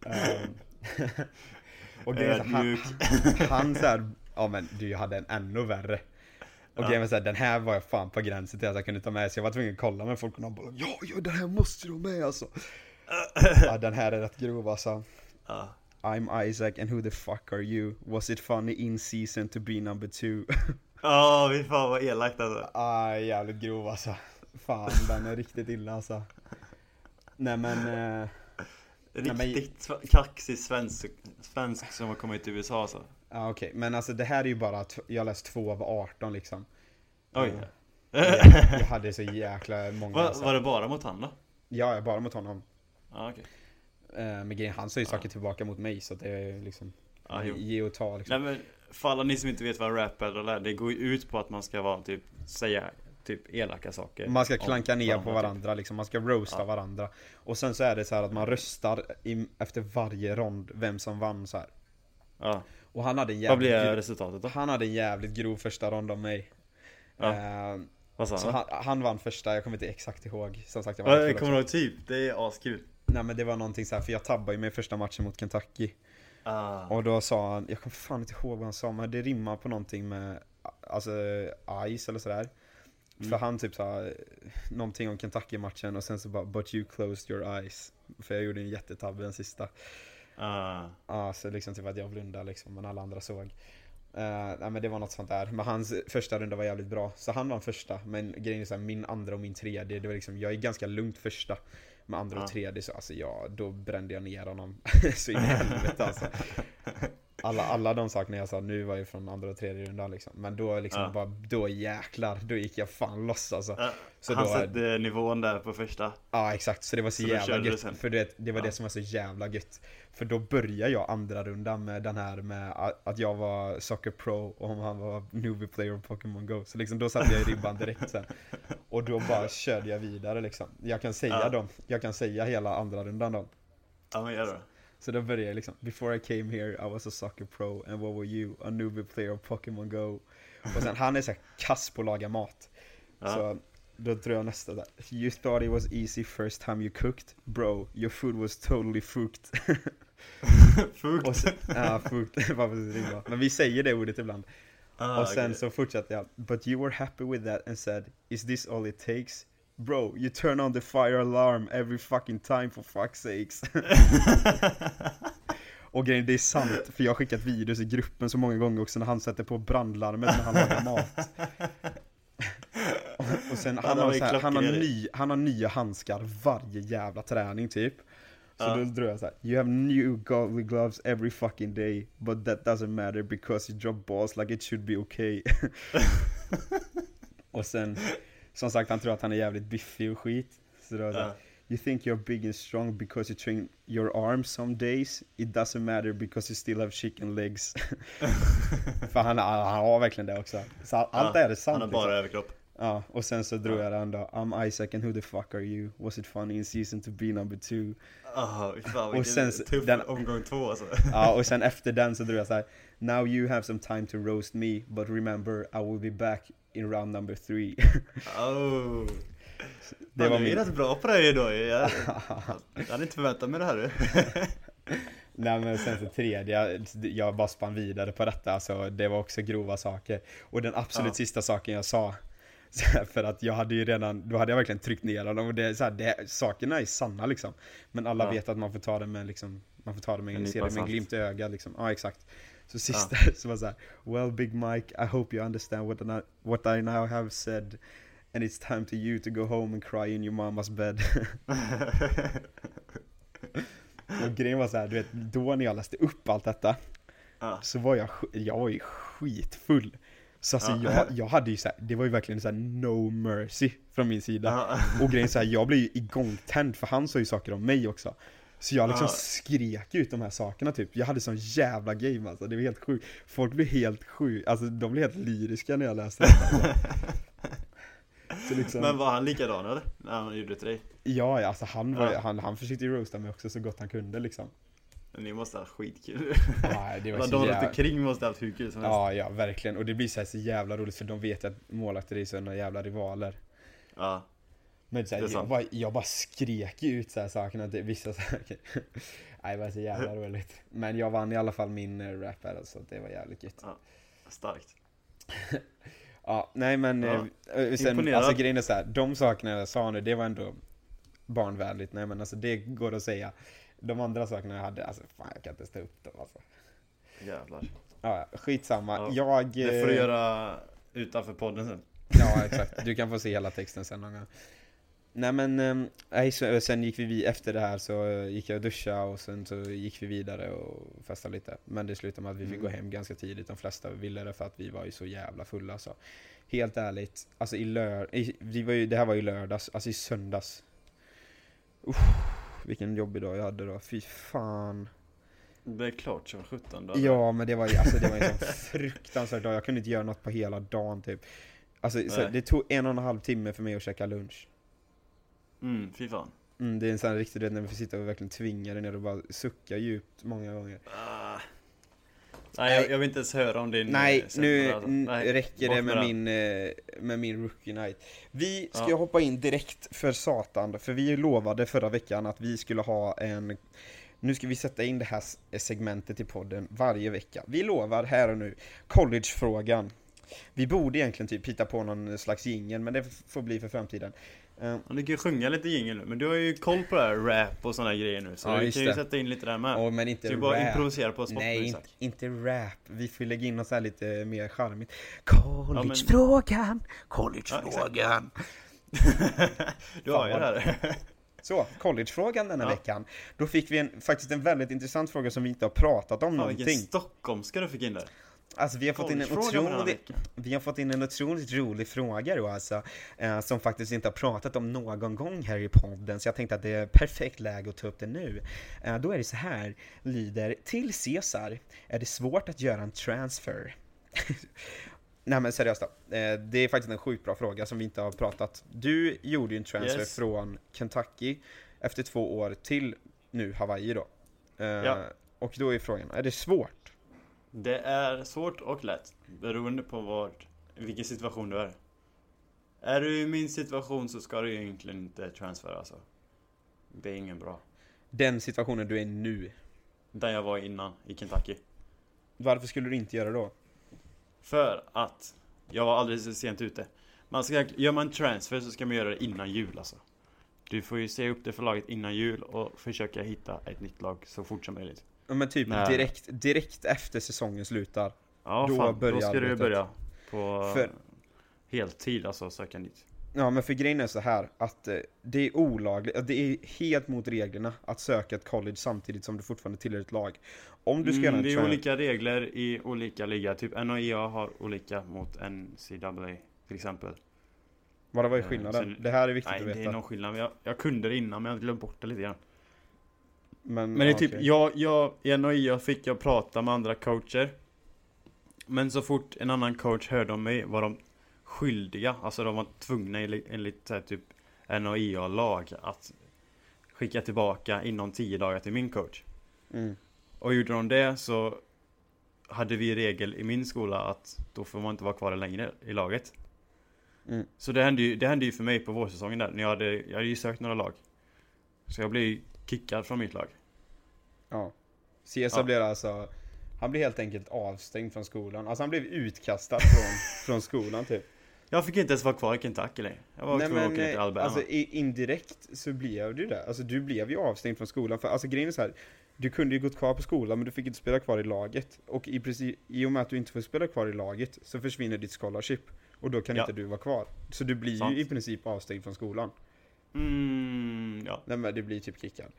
um, och grejen är så, han, Ödmjuk. han såhär, ja men du jag hade en ännu värre. Och Ja. grejen var såhär, den här var jag fan på gränsen till att jag kunde ta med så jag var tvungen att kolla med folk och de bara ja, ja den här måste du ha med alltså. ja, den här är rätt grov alltså. ja. I'm Isaac and who the fuck are you? Was it funny in season to be number two? Åh, fy fan vad elakt alltså. ah, jävligt grov alltså. Fan, den är riktigt illa alltså. Nej men, eh, Nej, men- Riktigt kaxig svensk, svensk som har kommit till USA alltså. Ja okej. Men alltså det här är ju bara att jag läst två av 18 liksom. Oj. Eh, jag, jag hade så jäkla många Var, alltså. var det bara mot han då? Ja, bara mot honom. Ja okej. Eh, men grejen, han sa ju Ja. saker tillbaka mot mig så det är liksom Ja, jo. Ge och ta liksom. Nej men, för alla ni som inte vet vad rap battle är, det går ju ut på att man ska vara typ, säga typ elaka saker. Man ska klanka ner på typ. varandra liksom, man ska roasta Ja. varandra. Och sen så är det så här att man röstar i, efter varje rond vem som vann så här. Ja. Och han hade en Vad jävligt, blir gro- resultatet då? han hade en jävligt grov första rond av mig. Ja. Eh, Vad sa han? han, han vann första, jag kommer inte exakt ihåg. Som sagt jag var Jag kommer ihåg typ, det är askul. Nej men det var någonting så här, för jag tabbade ju mig första matchen mot Kentucky. Ah. Och då sa han, jag kommer fan inte ihåg vad han sa men det rimmar på någonting med, alltså ice eller sådär. Mm. För han typ sa någonting om Kentucky-matchen och sen så bara 'But you closed your eyes' För jag gjorde en jättetabbe den sista. Ah. Ja, så liksom typ att jag blundade liksom, men alla andra såg. Uh, nej men det var något sånt där. Men hans första runda var jävligt bra. Så han vann första, men grejen är så här, min andra och min tredje, det var liksom, jag är ganska lugnt första. Med andra Ja. och tredje så alltså ja, då brände jag ner honom. så in i helvete alltså. Alla, alla de sakerna jag sa nu var ju från andra och tredje rundan liksom. Men då liksom Ja. bara, då jäklar, då gick jag fan loss alltså. Ja, Så han då- sätter nivån där på första. Ja exakt, så det var så, Så jävla du gött. sen? För det, det var Ja. det som var så jävla gött. För då började jag andra rundan med den här med att- jag var Soccer Pro och han var Newbie Player of Pokémon Go. Så liksom då satte jag i ribban direkt sen. Och då bara körde jag vidare liksom. Jag kan säga Ja. dem, jag kan säga hela andra rundan då. Ja men gör det. Så då började jag liksom, before I came here I was a soccer pro and what were you? A newbie player of Pokémon Go. Och sen, han är så här kass på att laga mat. Ja. Så då tror jag nästa där. You thought it was easy first time you cooked? Bro, your food was totally fucked. Fukt. sen, ja, rimma. Men vi säger det ordet ibland. Ah, och sen okej. så fortsatte jag. But you were happy with that and said, is this all it takes? Bro, you turn on the fire alarm every fucking time for fuck's sakes. Och grejen, det är sant, för jag har skickat videos i gruppen så många gånger också när han sätter på brandlarmet när han lagar mat. och, och sen, Ja, han, det har här, han, har ny, han har nya handskar varje jävla träning typ. Så Ja. då drar jag så här, you have new godly gloves every fucking day, but that doesn't matter because you drop balls like it should be okay. och sen, som sagt han tror att han är jävligt biffig och skit. Så då Ja. You think you're big and strong because you train your arms some days It doesn't matter because you still have chicken legs För han, han har verkligen det också Så allt Ja, är det sant Han har bara liksom. överkropp. Ja, och sen så drog Ja. jag den då I'm Isaac and who the fuck are you? Was it funny in season to be number two? Ah, fan Och sen tuff den- omgång två alltså. Ja, och sen efter den så drog jag så här. Now you have some time to roast me But remember I will be back in round number three Oh. Det Fan, var du är rätt bra på det här idag. Jag, jag hade inte förväntat mig det här. Nej men sen så tredje, jag, jag bara spann vidare på detta, alltså det var också grova saker. Och den absolut Ja. sista saken jag sa, här, för att jag hade ju redan, då hade jag verkligen tryckt ner dem och det, så här, det, sakerna är sanna liksom. Men alla Ja. vet att man får ta det med liksom, man får ta det med En se det med glimt i ögat liksom. Ja exakt. Så sista, så var så här, Well Big Mike, I hope you understand what I, what I now have said. And it's time to you to go home and cry in your mamas bed. och grejen var så här, du vet, då när jag läste upp allt detta ja. så var jag, jag var ju skitfull. Så alltså Ja. jag, jag hade ju så här, det var ju verkligen så här no mercy från min sida. Ja. Och grejen så här, jag blev ju igångtänd för han sa ju saker om mig också. Så jag liksom Ja. skrek ut de här sakerna typ. Jag hade sån jävla game alltså, det var helt sjukt. Folk blev helt sjuka, alltså de blev helt lyriska när jag läste det. Liksom, Men var han likadan eller? När han gjorde till dig? ja, ja, alltså han, var, Ja. han, han försökte ju roasta mig också så gott han kunde liksom. Ni måste ha haft skitkul. Ja, det var så de runt jävla... omkring måste ha haft hur kul som helst. Ja, ja, verkligen. Och det blir så, här så jävla roligt för de vet att målvakter är såna jävla rivaler. Ja. Men så här, jag, sant. bara, jag bara skrek ut så här sakerna, vissa saker. Nej, det var så jävla roligt. Men jag vann i alla fall min uh, rap battle, så det var jävligt gött. Starkt. Ja, nej men Ja. eh, eh, sen, Imponerad. alltså grejen är så här, de sakerna jag sa nu, det var ändå barnvänligt. Nej men alltså det går att säga. De andra sakerna jag hade, alltså fan jag kan inte stå upp dem alltså. Jävlar. Ja, skitsamma. Ja, jag... Det får du eh, göra utanför podden sen. Ja, exakt. Du kan få se hela texten sen någon gång. Nej men, nej, så, sen gick vi efter det här så eh, gick jag och duscha och sen så gick vi vidare och festade lite. Men det slutade med att vi fick Mm. gå hem ganska tidigt. De flesta ville det för att vi var ju så jävla fulla så. Helt ärligt, alltså i lör... I, vi var ju, det här var ju lördags, alltså i söndags. Uff, vilken jobbig dag jag hade då, fy fan. Det är klart som sjutton då. Ja men det var ju, alltså det var en sån fruktansvärd dag, jag kunde inte göra något på hela dagen typ. Alltså så, det tog en och en halv timme för mig att käka lunch. Mm, fy fan. Mm, det är en sån här riktig, du vet, när vi får sitta och verkligen tvinga dig ner och bara sucka djupt många gånger. Ah. Nej, jag, jag vill inte ens höra om din... Nej, eh, nu alltså. Nej, räcker det med den. min, eh, med min rookie night. Vi ska Ja. hoppa in direkt för satan, för vi lovade förra veckan att vi skulle ha en nu ska vi sätta in det här segmentet i podden varje vecka. Vi lovar här och nu, collegefrågan. Vi borde egentligen typ hitta på någon slags jingel, men det får bli för framtiden. Ja, Du kan ju sjunga lite jingel nu, men du har ju koll på det här rap och här grejer nu Så Ja, du kan ju det. sätta in lite där med Åh, men inte Så du bara rap. improvisera på spot Nej, inte, inte rap. Vi får lägga in något här lite mer charmigt. Collegefrågan, collegefrågan. Du har ju det här Så, collegefrågan denna Ja. veckan. Då fick vi en, faktiskt en väldigt intressant fråga som vi inte har pratat om vilken någonting. stockholmska du fick in där Alltså vi har fått in en Collegefråga på denna otrolig, vecka. vi har fått in en otroligt rolig fråga då alltså. Eh, som faktiskt inte har pratat om någon gång här i podden. Så jag tänkte att det är perfekt läge att ta upp det nu. Eh, då är det så här, lyder till Caesar är det svårt att göra en transfer. Nej men seriöst då. Eh, det är faktiskt en sjukt bra fråga som vi inte har pratat. Du gjorde ju en transfer Yes. från Kentucky efter två år till nu Hawaii då. Eh, Ja. Och då är frågan, är det svårt? Det är svårt och lätt Beroende på vad, vilken situation du är. Är du i min situation så ska du egentligen inte transfera alltså. Det är ingen bra. Den situationen du är i nu, Där jag var innan, i Kentucky. Varför skulle du inte göra då? För att jag var alldeles för sent ute. Man ska, Gör man en transfer så ska man göra det innan jul alltså. Du får ju se upp det för laget innan jul och försöka hitta ett nytt lag så fort som möjligt Men typ Nej. direkt, direkt efter säsongen slutar. Ja Då fan, börjar då ska du börja på För- heltid alltså söka nytt Ja men för grejen är så här att eh, det är olagligt, det är helt mot reglerna att söka ett college samtidigt som du fortfarande tillhör ett lag. Om du ska Mm, det är olika regler i olika liga, typ NAIA har olika mot NCAA till exempel Vad var Eh, skillnaden? så- det här är viktigt Nej, att det veta. är någon skillnad. Jag, jag kunde det innan, men jag glömt bort det lite grann. Men, Men det är ja, typ, jag, jag, i NHIA fick jag prata med andra coacher. Men så fort en annan coach hörde om mig var de skyldiga, alltså de var tvungna enligt, enligt här, typ NHIA-lag att skicka tillbaka inom 10 dagar till min coach. Mm. Och gjorde de det så hade vi regel i min skola att då får man inte vara kvar längre i laget. Mm. Så det hände ju, det hände ju för mig på vårsäsongen där, när jag hade, jag hade ju sökt några lag. Så jag blev kickad från mitt lag. Ja. Caesar Ja. blev alltså, han blev helt enkelt avstängd från skolan. Alltså han blev utkastad från, från skolan typ. Jag fick inte ens vara kvar i Kentucky längre. Jag var tvungen att åka till Alabama. alltså indirekt så blev du det. Alltså du blev ju avstängd från skolan. För alltså grejen är så här. Du kunde ju gått kvar på skolan men du fick inte spela kvar i laget. Och i, princip, i och med att du inte får spela kvar i laget så försvinner ditt scholarship. Och då kan Ja. inte du vara kvar. Så du blir Sant. ju i princip avstängd från skolan. Mm, ja. Nej men du blir typ kickad.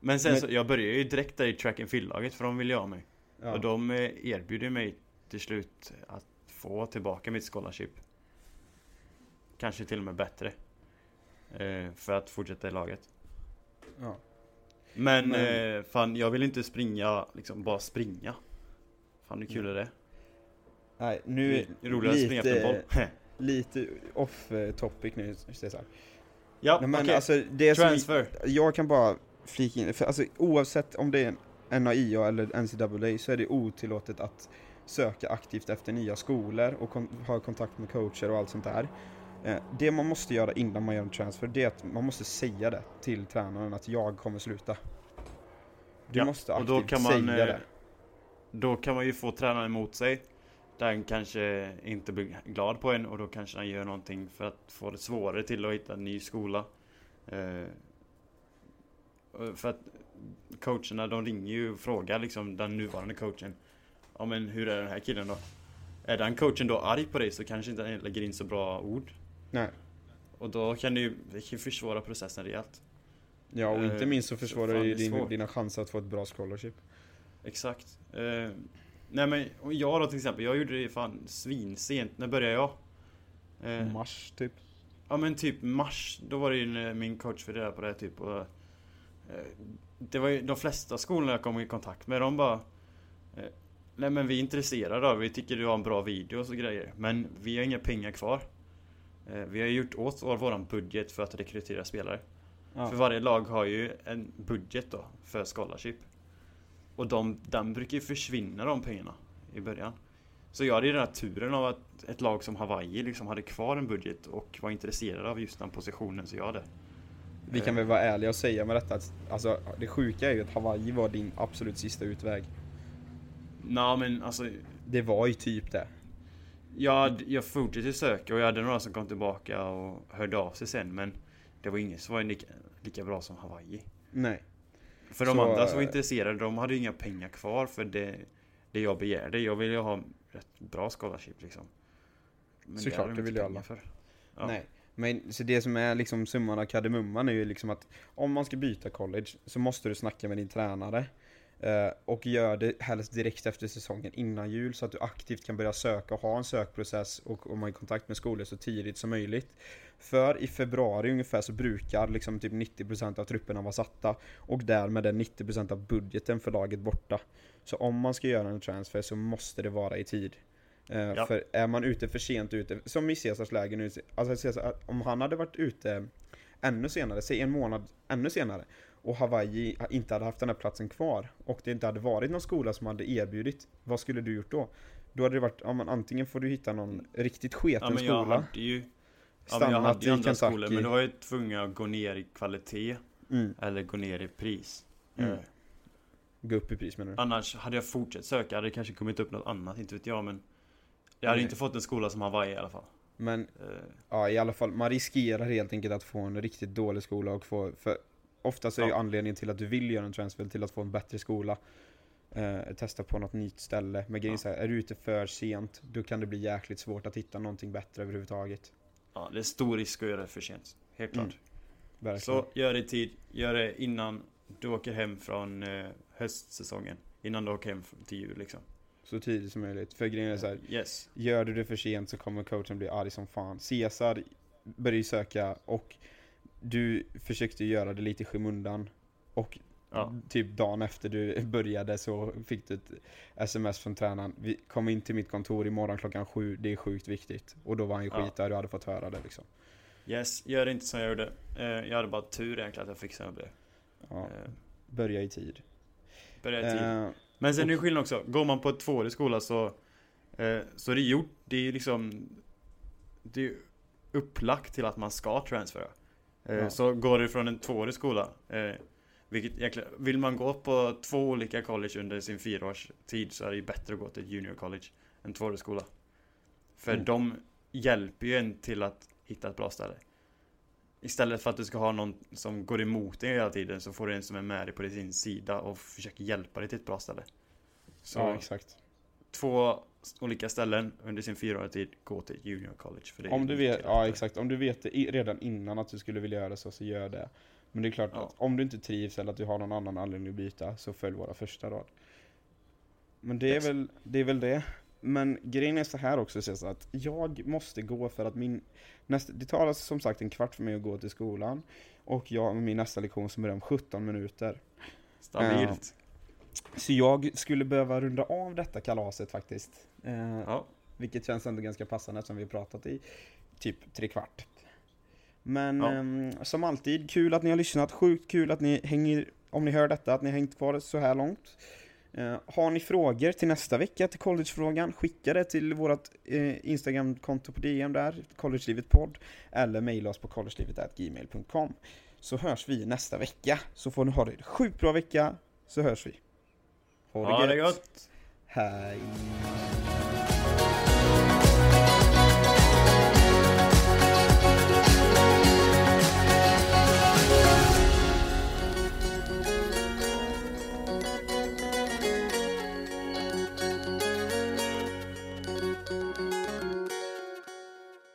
Men sen Men- så, jag började ju direkt där i track and field-laget för de ville ju ha mig. Ja. Och de eh, erbjuder mig till slut att få tillbaka mitt scholarship. Kanske till och med bättre. Eh, för att fortsätta i laget. Ja. Men, Men- Eh, fan jag vill inte springa, liksom bara springa. Fan hur kul är det? Nej, nu Det roligare att springa efter en boll. lite off eh, topic nu Cesar. Ja, Nej, men okej. alltså det som, Transfer. jag kan bara flika in, för alltså oavsett om det är en NAIA eller NCAA så är det otillåtet att söka aktivt efter nya skolor och kon- ha kontakt med coacher och allt sånt där. Eh, det man måste göra innan man gör en transfer, det är att man måste säga det till tränaren att jag kommer sluta. Du Ja, måste och aktivt då kan man, säga eh, det. Då kan man ju få tränaren emot sig. Den kanske inte blir glad på en och då kanske han gör någonting för att få det svårare till att hitta en ny skola. Eh, för att coacherna de ringer ju och frågar liksom den nuvarande coachen. Ja men hur är den här killen då? Är den coachen då arg på dig så kanske inte han lägger in så bra ord. Nej. Och då kan det ju, det kan försvåra processen rejält. Ja, och inte eh, minst så försvårar det ju din, dina chanser att få ett bra scholarship. Exakt. Eh, nej men jag då till exempel, jag gjorde det fan svinsent. När började jag? Eh, Mars typ. ja men typ mars, då var det ju min coach för på det typ och, eh, Det var ju de flesta skolorna jag kom i kontakt med, de bara eh, Nej men vi är intresserade av, vi tycker du har en bra video och så grejer. Men vi har inga pengar kvar. Eh, vi har gjort åt vår, våran budget för att rekrytera spelare. Ja. För varje lag har ju en budget då för scholarship. Och de, den brukar ju försvinna de pengarna i början. Så jag hade ju den här turen av att ett lag som Hawaii liksom hade kvar en budget och var intresserade av just den positionen så jag hade. Vi kan Eh, väl vara ärliga och säga med detta att alltså, det sjuka är ju att Hawaii var din absolut sista utväg. Nej men alltså, Det var ju typ det. jag, jag fortsatte söka och jag hade några som kom tillbaka och hörde av sig sen men det var ingen som var lika, lika bra som Hawaii. Nej. För de Så, andra som var eh, intresserade, de hade ju inga pengar kvar för det, det jag begärde. Jag ville ju ha rätt bra scholarship liksom. Men Såklart, det inte vill ju alla. För. Ja. Nej. Men så det som är liksom summan av kardemumman är ju liksom att om man ska byta college så måste du snacka med din tränare. Eh, och gör det helst direkt efter säsongen innan jul så att du aktivt kan börja söka och ha en sökprocess och komma i kontakt med skolor så tidigt som möjligt. För i februari ungefär så brukar liksom typ 90% av trupperna vara satta och därmed är 90% av budgeten för laget borta. Så om man ska göra en transfer så måste det vara i tid. Eh, Ja. För är man ute för sent ute, som i Caesars läge nu, alltså Caesar, om han hade varit ute ännu senare, säg en månad ännu senare, och Hawaii inte hade haft den här platsen kvar, och det inte hade varit någon skola som hade erbjudit, vad skulle du gjort då? Då hade det varit, ja men antingen får du hitta någon riktigt Ja sketen men jag skola, hade ju Ja men jag stannat hade ju i andra skolor men då var jag tvungen att gå ner i kvalitet mm, eller gå ner i pris. Mm. Eh, gå upp i pris menar du? annars hade jag fortsatt söka, hade det kanske kommit upp något annat, inte vet jag men Jag hade Nej. inte fått en skola som Hawaii i alla fall. Men Eh, Ja, i alla fall, man riskerar helt enkelt att få en riktigt dålig skola och få, för oftast är ju Ja. anledningen till att du vill göra en transfer till att få en bättre skola. Eh, testa på något nytt ställe. Men grejen är Ja. här, är du ute för sent, då kan det bli jäkligt svårt att hitta någonting bättre överhuvudtaget. Ja, det är stor risk att göra det för sent. Helt klart. Mm. Så gör det i tid. Gör det innan du åker hem från eh, höstsäsongen. Innan du åker hem till jul liksom. Så tidigt som möjligt. För grejen är så här, Yes. gör du det för sent så kommer coachen bli arg som fan. Cesar började ju söka och du försökte göra det lite i skymundan. Och Ja. typ dagen efter du började så fick du ett sms från tränaren. Vi kom in till mitt kontor imorgon klockan sju, det är sjukt viktigt. Och då var han ju Ja. skit där, du hade fått höra det liksom. Yes, gör inte som jag gjorde. Eh, jag hade bara tur egentligen att jag fixade det. Ja, Eh, börja i tid. började i tid. Eh, Men sen är det skillnad också. Går man på ett tvåårig skola så, så är det gjort. Det är ju liksom Det är upplagt till att man ska transfera. Eh, Ja. Så går det från en tvåårig skola eh, vilket egentligen, vill man gå på två olika college under sin fyraårs tid så är det ju bättre att gå till ett junior college än tvåårig skola. För Mm. de hjälper ju en till att hitta ett bra ställe. Istället för att du ska ha någon som går emot dig hela tiden så får du en som är med dig på din sida och försöker hjälpa dig till ett bra ställe. Så ja, exakt. två olika ställen under sin fyraåriga tid, gå till junior college. För det Om du vet, ja exakt, om du vet det i- redan innan att du skulle vilja göra så, så gör det. Men det är klart Ja. att om du inte trivs eller att du har någon annan anledning att byta, så följ våra första råd. Men det är, Yes. väl, det är väl det. Men grejen är så här också Cesar, att jag måste gå för att min nästa, det tar alltså som sagt en kvart för mig att gå till skolan. Och jag min nästa lektion som börjar om 17 minuter. Stabilt. Så jag skulle behöva runda av detta kalaset faktiskt. Eh, Ja. vilket känns ändå ganska passande eftersom vi har pratat i typ tre kvart. Men Ja. ehm, som alltid, kul att ni har lyssnat. Sjukt kul att ni hänger, om ni hör detta, att ni har hängt kvar så här långt. Eh, har ni frågor till nästa vecka till collegefrågan, skicka det till vårt eh, Instagram-konto på DM där, collegelivet podd, eller mejla oss på collegelivet.gmail.com. Så hörs vi nästa vecka. Så får ni ha det sjukt bra vecka, så hörs vi. Ha det gott! Hej!